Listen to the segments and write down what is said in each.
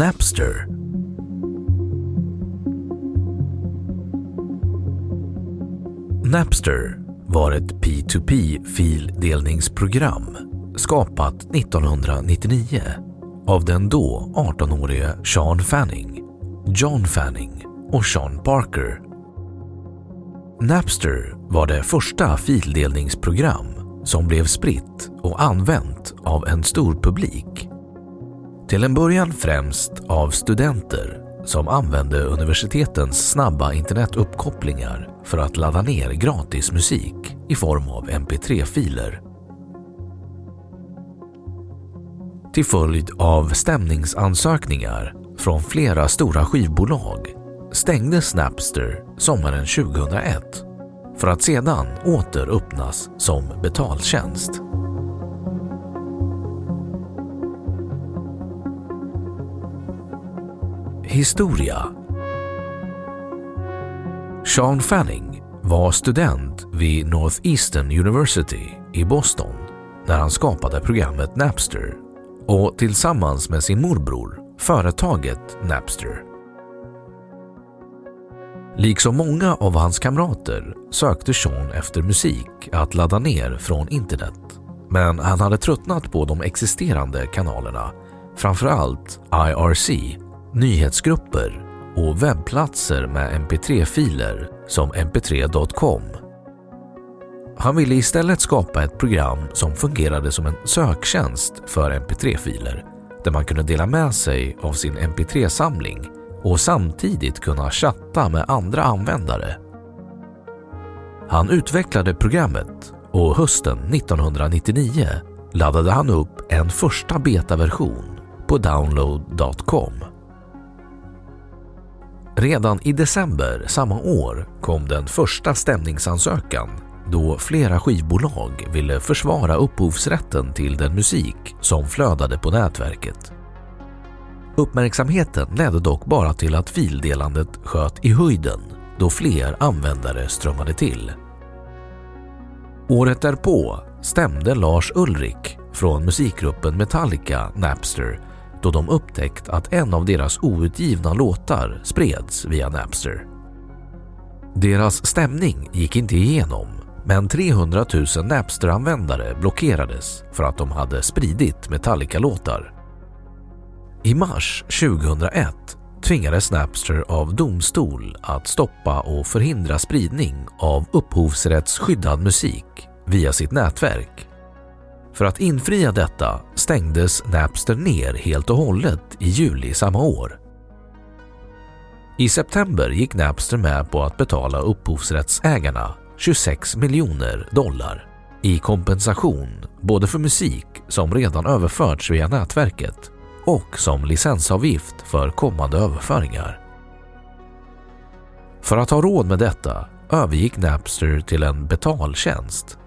Napster. Napster var ett P2P-fildelningsprogram skapat 1999 av den då 18-årige Sean Fanning, John Fanning och Sean Parker. Napster var det första fildelningsprogram som blev spritt och använt av en stor publik. Till en början främst av studenter som använde universitetens snabba internetuppkopplingar för att ladda ner gratis musik i form av mp3-filer. Till följd av stämningsansökningar från flera stora skivbolag stängdes Snapster sommaren 2001 för att sedan åter öppnas som betaltjänst. Historia Sean Fanning var student vid Northeastern University i Boston när han skapade programmet Napster och tillsammans med sin morbror företaget Napster. Liksom många av hans kamrater sökte Sean efter musik att ladda ner från internet. Men han hade tröttnat på de existerande kanalerna, framförallt IRC, nyhetsgrupper och webbplatser med mp3-filer som mp3.com. Han ville istället skapa ett program som fungerade som en söktjänst för mp3-filer där man kunde dela med sig av sin mp3-samling och samtidigt kunna chatta med andra användare. Han utvecklade programmet och hösten 1999 laddade han upp en första betaversion på download.com. Redan i december samma år kom den första stämningsansökan då flera skivbolag ville försvara upphovsrätten till den musik som flödade på nätverket. Uppmärksamheten ledde dock bara till att fildelandet sköt i höjden då fler användare strömmade till. Året därpå stämde Lars Ulrik från musikgruppen Metallica Napster då de upptäckt att en av deras outgivna låtar spreds via Napster. Deras stämning gick inte igenom men 300 000 Napster-användare blockerades för att de hade spridit Metallica-låtar. I mars 2001 tvingades Napster av domstol att stoppa och förhindra spridning av upphovsrättsskyddad musik via sitt nätverk. För att infria detta stängdes Napster ner helt och hållet i juli samma år. I september gick Napster med på att betala upphovsrättsägarna 26 miljoner dollar i kompensation både för musik som redan överförts via nätverket och som licensavgift för kommande överföringar. För att ha råd med detta övergick Napster till en betaltjänst.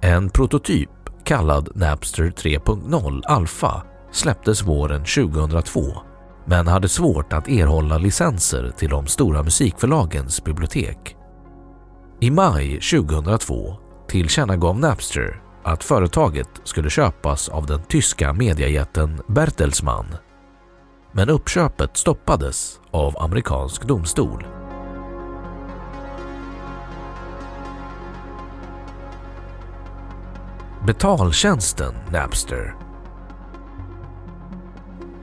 En prototyp kallad Napster 3.0 Alpha släpptes våren 2002 men hade svårt att erhålla licenser till de stora musikförlagens bibliotek. I maj 2002 tillkännagav Napster att företaget skulle köpas av den tyska mediajätten Bertelsmann. Men uppköpet stoppades av amerikansk domstol. Betaltjänsten Napster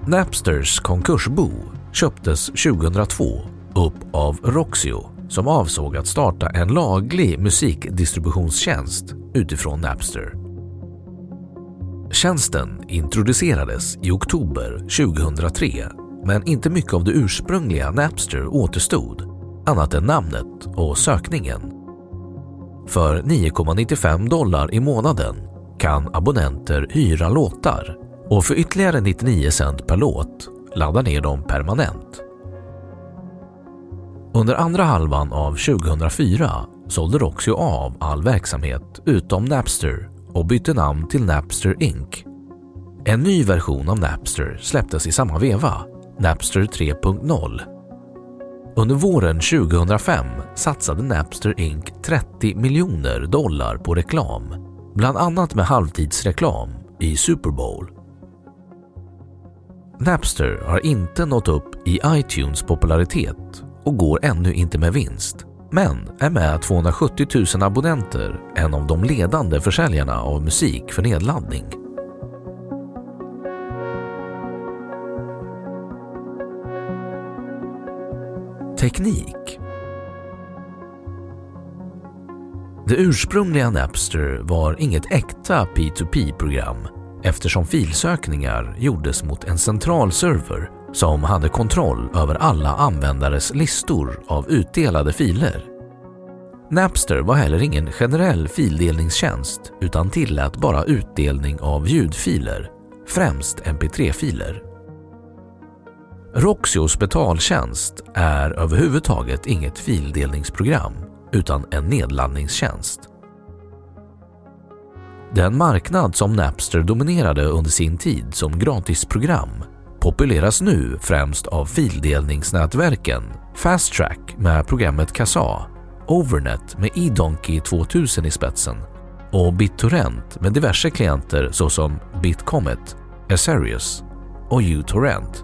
Napsters konkursbo köptes 2002 upp av Roxio som avsåg att starta en laglig musikdistributionstjänst utifrån Napster. Tjänsten introducerades i oktober 2003 men inte mycket av det ursprungliga Napster återstod annat än namnet och sökningen. För 9,95 dollar i månaden kan abonnenter hyra låtar och för ytterligare 99 cent per låt ladda ner dem permanent. Under andra halvan av 2004 sålde Roxy av all verksamhet utom Napster och bytte namn till Napster Inc. En ny version av Napster släpptes i samma veva, Napster 3.0. Under våren 2005 satsade Napster Inc 30 miljoner dollar på reklam, bland annat med halvtidsreklam i Super Bowl. Napster har inte nått upp i iTunes popularitet och går ännu inte med vinst, men är med 270 000 abonnenter en av de ledande försäljarna av musik för nedladdning. Teknik Det ursprungliga Napster var inget äkta P2P-program eftersom filsökningar gjordes mot en central server som hade kontroll över alla användares listor av utdelade filer. Napster var heller ingen generell fildelningstjänst utan tillät bara utdelning av ljudfiler, främst mp3-filer. Roxios betaltjänst är överhuvudtaget inget fildelningsprogram utan en nedladdningstjänst. Den marknad som Napster dominerade under sin tid som gratisprogram populeras nu främst av fildelningsnätverken Fasttrack med programmet Kazaa, Overnet med eDonkey 2000 i spetsen och BitTorrent med diverse klienter såsom BitComet, Aserius och uTorrent.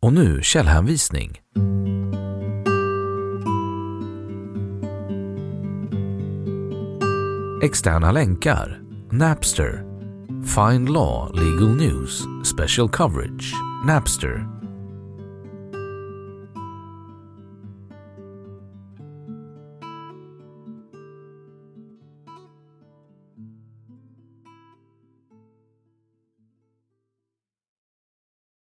Och nu källhänvisning. Externa länkar. Napster. Find Law Legal News Special Coverage. Napster